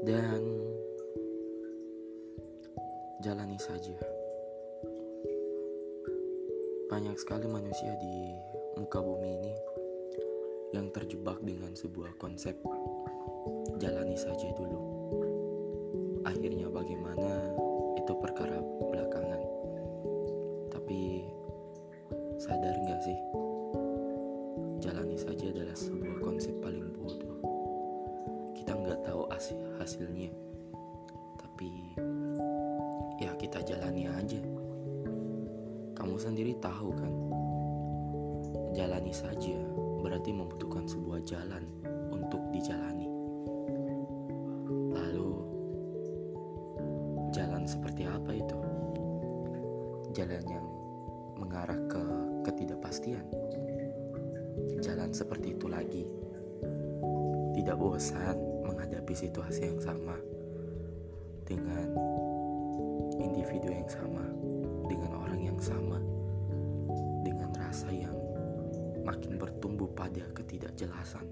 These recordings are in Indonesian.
dan jalani saja. Banyak sekali manusia di muka bumi ini yang terjebak dengan sebuah konsep jalani saja dulu. Akhirnya bagaimana itu perkara belakangan. Tapi sadar nggak sih? Jalani saja adalah sebuah konsep paling bodoh. Kita nggak tahu asli hasilnya. Tapi ya kita jalani aja. Kamu sendiri tahu kan? Jalani saja berarti membutuhkan sebuah jalan untuk dijalani. Lalu, jalan seperti apa itu? Jalan yang mengarah ke ketidakpastian. Jalan seperti itu lagi. Tidak bosan menghadapi situasi yang sama dengan individu yang sama, dengan orang yang sama, dengan rasa yang makin bertumbuh pada ketidakjelasan.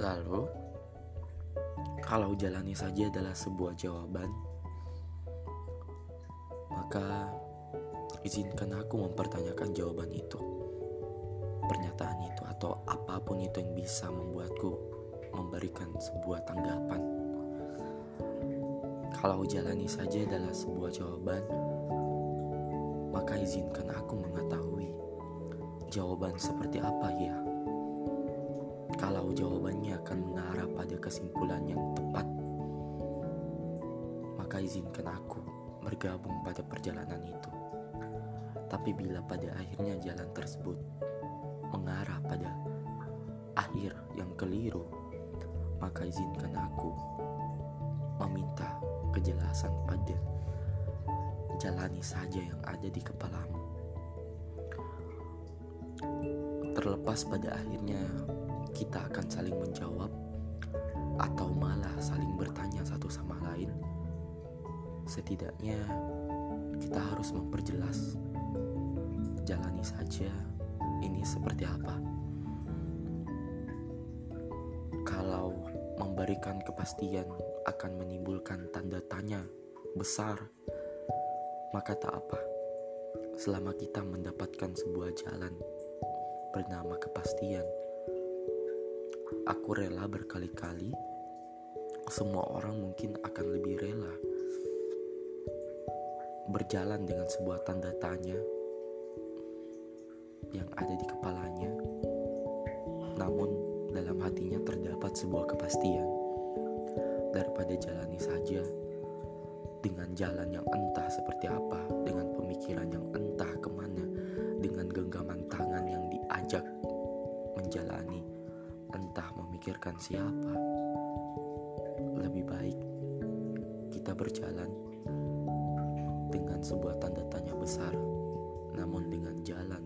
Lalu, kalau jalani saja adalah sebuah jawaban, maka izinkan aku mempertanyakan jawaban itu, pernyataan itu, atau apa pun itu yang bisa membuatku memberikan sebuah tanggapan. Kalau jalani saja adalah sebuah jawaban, maka izinkan aku mengetahui jawaban seperti apa ya. Kalau jawabannya akan mengarah pada kesimpulan yang tepat, maka izinkan aku bergabung pada perjalanan itu. Tapi bila pada akhirnya jalan tersebut maka izinkan aku meminta kejelasan pada jalani saja yang ada di kepalamu. Terlepas pada akhirnya kita akan saling menjawab atau malah saling bertanya satu sama lain. Setidaknya kita harus memperjelas jalani saja ini seperti apa. Kalau memberikan kepastian akan menimbulkan tanda tanya besar, maka tak apa. Selama kita mendapatkan sebuah jalan bernama kepastian, aku rela berkali-kali. Semua orang mungkin akan lebih rela berjalan dengan sebuah tanda tanya yang ada di kepalanya, namun hatinya terdapat sebuah kepastian daripada jalani saja dengan jalan yang entah seperti apa, dengan pemikiran yang entah ke mana, dengan genggaman tangan yang diajak menjalani, entah memikirkan siapa. Lebih baik kita berjalan dengan sebuah tanda tanya besar, namun dengan jalan